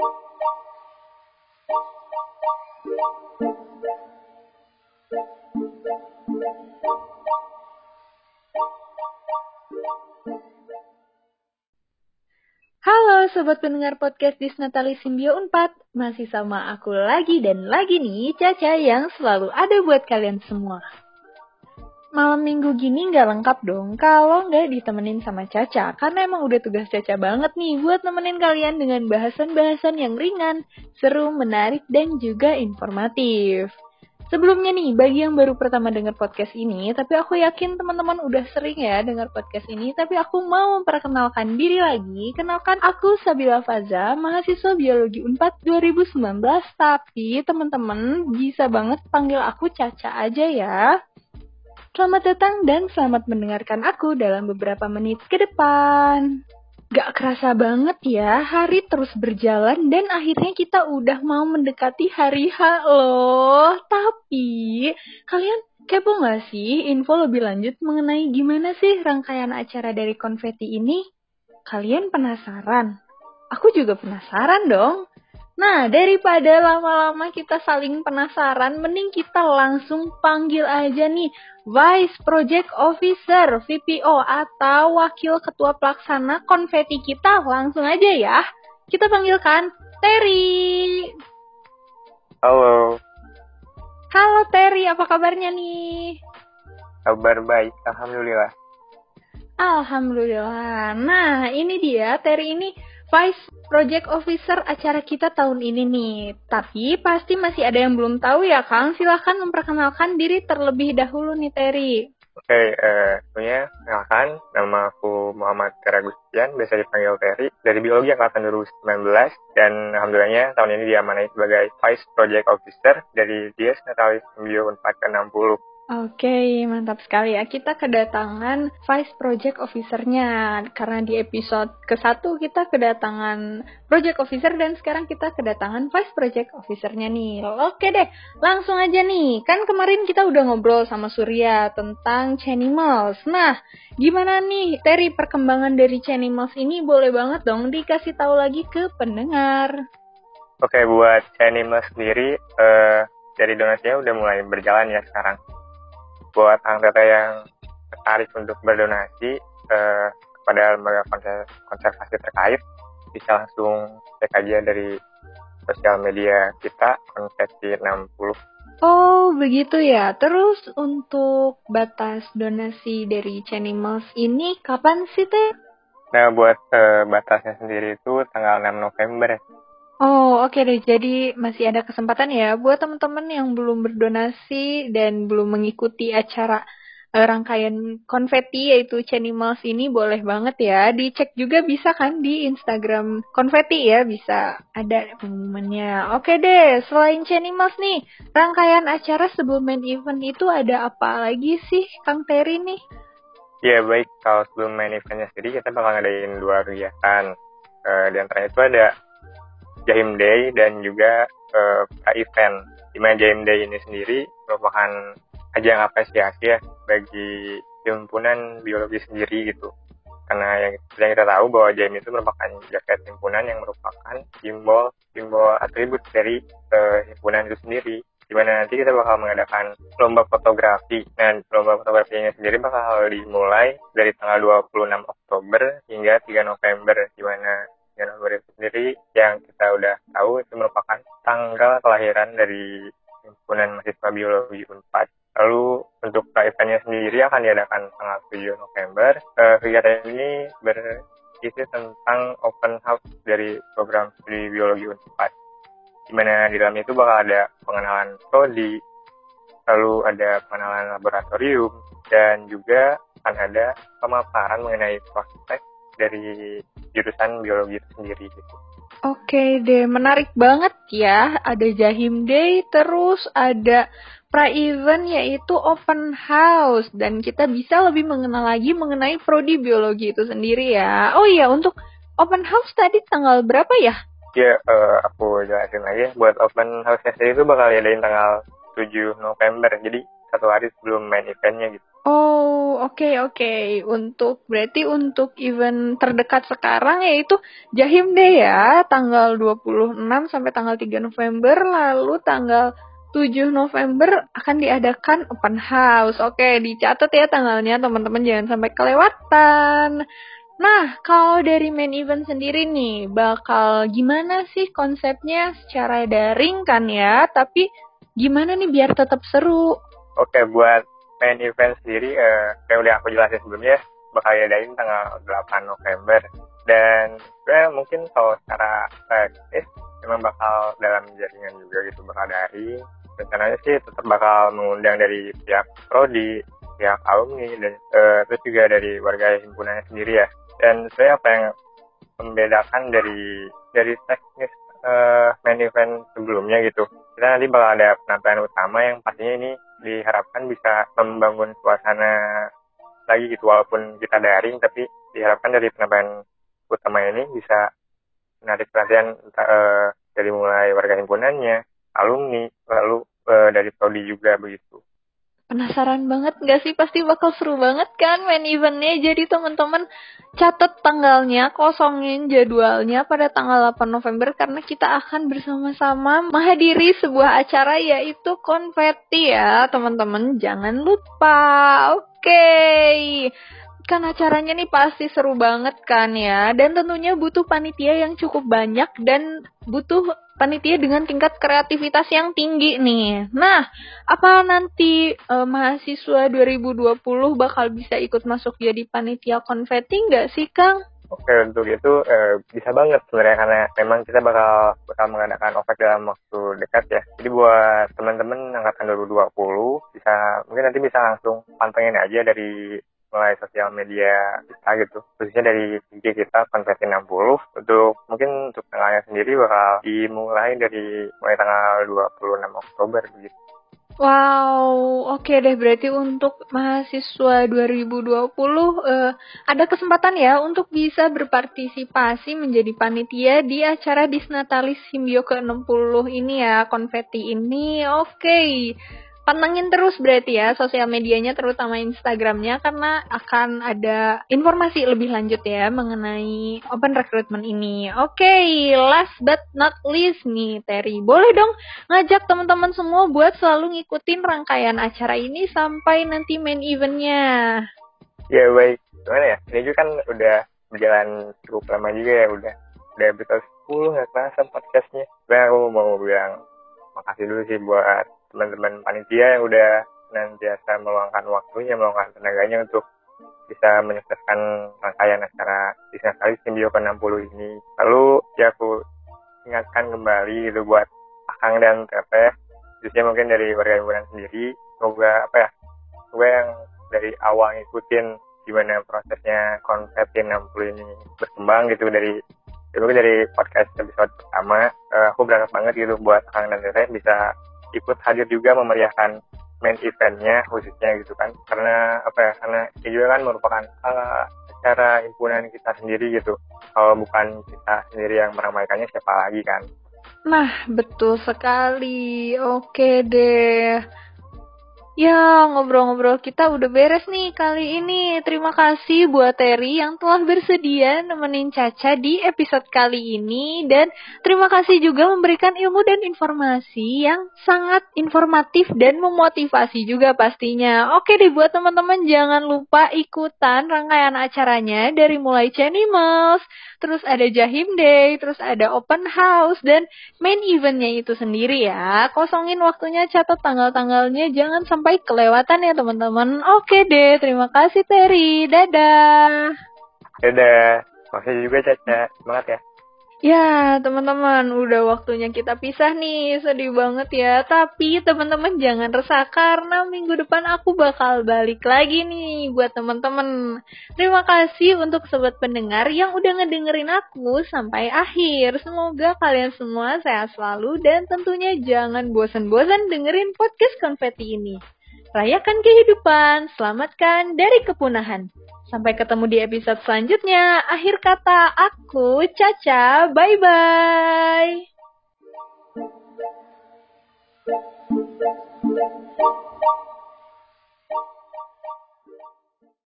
Halo sobat pendengar podcast Disnatali Simbio 4 Masih sama aku lagi dan lagi nih Caca yang selalu ada buat kalian semua Malam minggu gini nggak lengkap dong kalau nggak ditemenin sama Caca Karena emang udah tugas Caca banget nih buat nemenin kalian dengan bahasan-bahasan yang ringan Seru, menarik, dan juga informatif Sebelumnya nih, bagi yang baru pertama dengar podcast ini, tapi aku yakin teman-teman udah sering ya dengar podcast ini, tapi aku mau memperkenalkan diri lagi. Kenalkan aku Sabila Faza, mahasiswa Biologi Unpad 2019, tapi teman-teman bisa banget panggil aku Caca aja ya. Selamat datang dan selamat mendengarkan aku dalam beberapa menit ke depan. Gak kerasa banget ya, hari terus berjalan dan akhirnya kita udah mau mendekati hari H loh. Tapi, kalian kepo gak sih info lebih lanjut mengenai gimana sih rangkaian acara dari konfeti ini? Kalian penasaran? Aku juga penasaran dong. Nah, daripada lama-lama kita saling penasaran, mending kita langsung panggil aja nih Vice Project Officer VPO atau Wakil Ketua Pelaksana Konfeti kita. Langsung aja ya. Kita panggilkan Terry. Halo. Halo Terry, apa kabarnya nih? Kabar baik, Alhamdulillah. Alhamdulillah. Nah, ini dia Terry ini Vice Project Officer acara kita tahun ini nih. Tapi pasti masih ada yang belum tahu ya Kang. Silahkan memperkenalkan diri terlebih dahulu nih Terry. Oke, okay, tentunya kenalkan nama aku Muhammad Karagustian, biasa dipanggil Terry, dari Biologi Angkatan 2019, dan alhamdulillahnya tahun ini diamanai sebagai Vice Project Officer dari DS Natalis Bio 4 ke-60. Oke, mantap sekali ya. Kita kedatangan Vice Project Officer-nya. Karena di episode ke-1 kita kedatangan Project Officer dan sekarang kita kedatangan Vice Project Officer-nya nih. Oke deh, langsung aja nih. Kan kemarin kita udah ngobrol sama Surya tentang Chanimals. Nah, gimana nih Terry perkembangan dari Chanimals ini boleh banget dong dikasih tahu lagi ke pendengar. Oke, buat Chanimals sendiri, uh, dari donasinya udah mulai berjalan ya sekarang buat anggota yang tertarik untuk berdonasi eh, kepada lembaga konservasi terkait bisa langsung cek aja dari sosial media kita konversi 60 Oh, begitu ya. Terus untuk batas donasi dari Chanimals ini kapan sih, Teh? Nah, buat uh, batasnya sendiri itu tanggal 6 November. Oh, oke okay deh. Jadi masih ada kesempatan ya buat teman-teman yang belum berdonasi dan belum mengikuti acara uh, rangkaian konfeti yaitu Chanimals ini boleh banget ya. Dicek juga bisa kan di Instagram konfeti ya, bisa ada pengumumannya. Oke deh, selain Chanimals nih, rangkaian acara sebelum main event itu ada apa lagi sih Kang Terry nih? Ya baik, kalau sebelum main eventnya sendiri kita bakal ngadain dua kegiatan. Uh, di antaranya itu ada Jahim Day dan juga uh, event. Di mana Jahim Day ini sendiri merupakan ajang apresiasi ya bagi himpunan biologi sendiri gitu. Karena yang, yang kita tahu bahwa Jahim itu merupakan jaket himpunan yang merupakan simbol simbol atribut dari uh, himpunan itu sendiri di mana nanti kita bakal mengadakan lomba fotografi. Nah, lomba fotografinya sendiri bakal dimulai dari tanggal 26 Oktober hingga 3 November, di mana Januari itu sendiri yang kita udah tahu itu merupakan tanggal kelahiran dari himpunan mahasiswa biologi Unpad. Lalu untuk eventnya sendiri akan diadakan tanggal 7 November. Uh, kegiatan ini berisi tentang open house dari program studi biologi Unpad. Di mana di dalam itu bakal ada pengenalan prodi, lalu ada pengenalan laboratorium, dan juga akan ada pemaparan mengenai prospek dari jurusan biologi itu sendiri gitu. Oke deh, menarik banget ya. Ada Jahim Day, terus ada pra-event yaitu open house. Dan kita bisa lebih mengenal lagi mengenai prodi biologi itu sendiri ya. Oh iya, untuk open house tadi tanggal berapa ya? Ya, uh, aku jelasin lagi. Buat open house sendiri itu bakal diadain tanggal 7 November. Jadi satu hari sebelum main eventnya gitu. Oh, oke okay, oke. Okay. Untuk berarti untuk event terdekat sekarang yaitu Jahim Day ya, tanggal 26 sampai tanggal 3 November, lalu tanggal 7 November akan diadakan open house. Oke, dicatat ya tanggalnya teman-teman jangan sampai kelewatan. Nah, kalau dari main event sendiri nih, bakal gimana sih konsepnya secara daring kan ya, tapi gimana nih biar tetap seru? Oke, buat main event sendiri uh, kayak udah aku jelasin sebelumnya bakal diadain tanggal 8 November. Dan ya mungkin kalau secara teknis memang bakal dalam jaringan juga gitu bakal dari. Rencananya sih tetap bakal mengundang dari pihak prodi pihak alumni dan uh, terus juga dari warga himpunannya sendiri ya. Dan saya apa yang membedakan dari dari teknis uh, main event sebelumnya gitu kita nanti bakal ada penampilan utama yang pastinya ini diharapkan bisa membangun suasana lagi gitu walaupun kita daring tapi diharapkan dari penampilan utama ini bisa menarik perhatian uh, dari mulai warga himpunannya, alumni, lalu uh, dari prodi juga begitu. Penasaran banget gak sih? Pasti bakal seru banget kan main eventnya. Jadi teman-teman catat tanggalnya, kosongin jadwalnya pada tanggal 8 November karena kita akan bersama-sama menghadiri sebuah acara yaitu konfeti ya teman-teman. Jangan lupa. Oke. Okay kan acaranya nih pasti seru banget kan ya dan tentunya butuh panitia yang cukup banyak dan butuh panitia dengan tingkat kreativitas yang tinggi nih. Nah, apa nanti uh, mahasiswa 2020 bakal bisa ikut masuk jadi panitia konfeti nggak sih, Kang? Oke, untuk itu uh, bisa banget sebenarnya karena memang kita bakal bakal mengadakan OVEC dalam waktu dekat ya. Jadi buat teman-teman angkatan 2020 bisa mungkin nanti bisa langsung pantengin aja dari mulai sosial media kita gitu khususnya dari IG kita konversi 60 untuk mungkin untuk tanggalnya sendiri bakal dimulai dari mulai tanggal 26 Oktober begitu Wow, oke okay deh berarti untuk mahasiswa 2020 uh, ada kesempatan ya untuk bisa berpartisipasi menjadi panitia di acara Disnatalis Simbio ke-60 ini ya, konfeti ini. Oke. Okay pantengin terus berarti ya sosial medianya terutama Instagramnya karena akan ada informasi lebih lanjut ya mengenai open recruitment ini. Oke, okay, last but not least nih Terry, boleh dong ngajak teman-teman semua buat selalu ngikutin rangkaian acara ini sampai nanti main eventnya. Ya baik, gimana ya? Ini juga kan udah berjalan cukup lama juga ya, udah udah episode 10 nggak kerasa podcastnya. Aku mau bilang makasih dulu sih buat teman-teman panitia yang udah nantiasa meluangkan waktunya, meluangkan tenaganya untuk bisa menyukseskan rangkaian acara bisnis kali Simbio ke-60 ini. Lalu ya aku ingatkan kembali gitu buat Akang dan Teteh, khususnya mungkin dari warga himpunan sendiri, semoga apa ya, semoga yang dari awal ngikutin gimana prosesnya konsep 60 ini berkembang gitu dari itu dari podcast episode pertama uh, aku berharap banget gitu buat Akang dan Teteh bisa ikut hadir juga memeriahkan main eventnya khususnya gitu kan. Karena apa ya karena ini juga kan merupakan uh, acara himpunan kita sendiri gitu. Kalau bukan kita sendiri yang meramaikannya siapa lagi kan? Nah betul sekali. Oke deh Ya, ngobrol-ngobrol kita udah beres nih kali ini. Terima kasih buat Terry yang telah bersedia nemenin Caca di episode kali ini. Dan terima kasih juga memberikan ilmu dan informasi yang sangat informatif dan memotivasi juga pastinya. Oke deh, buat teman-teman jangan lupa ikutan rangkaian acaranya dari mulai Chanimals, terus ada Jahim Day, terus ada Open House, dan main eventnya itu sendiri ya. Kosongin waktunya, catat tanggal-tanggalnya, jangan sampai sampai kelewatan ya teman-teman. Oke deh, terima kasih Terry. Dadah. Dadah. Makasih juga Caca. Semangat ya. Ya, teman-teman, udah waktunya kita pisah nih. Sedih banget ya. Tapi teman-teman jangan resah karena minggu depan aku bakal balik lagi nih buat teman-teman. Terima kasih untuk sobat pendengar yang udah ngedengerin aku sampai akhir. Semoga kalian semua sehat selalu dan tentunya jangan bosan-bosan dengerin podcast konfeti ini. Rayakan kehidupan, selamatkan dari kepunahan. Sampai ketemu di episode selanjutnya. Akhir kata aku, Caca. Bye-bye.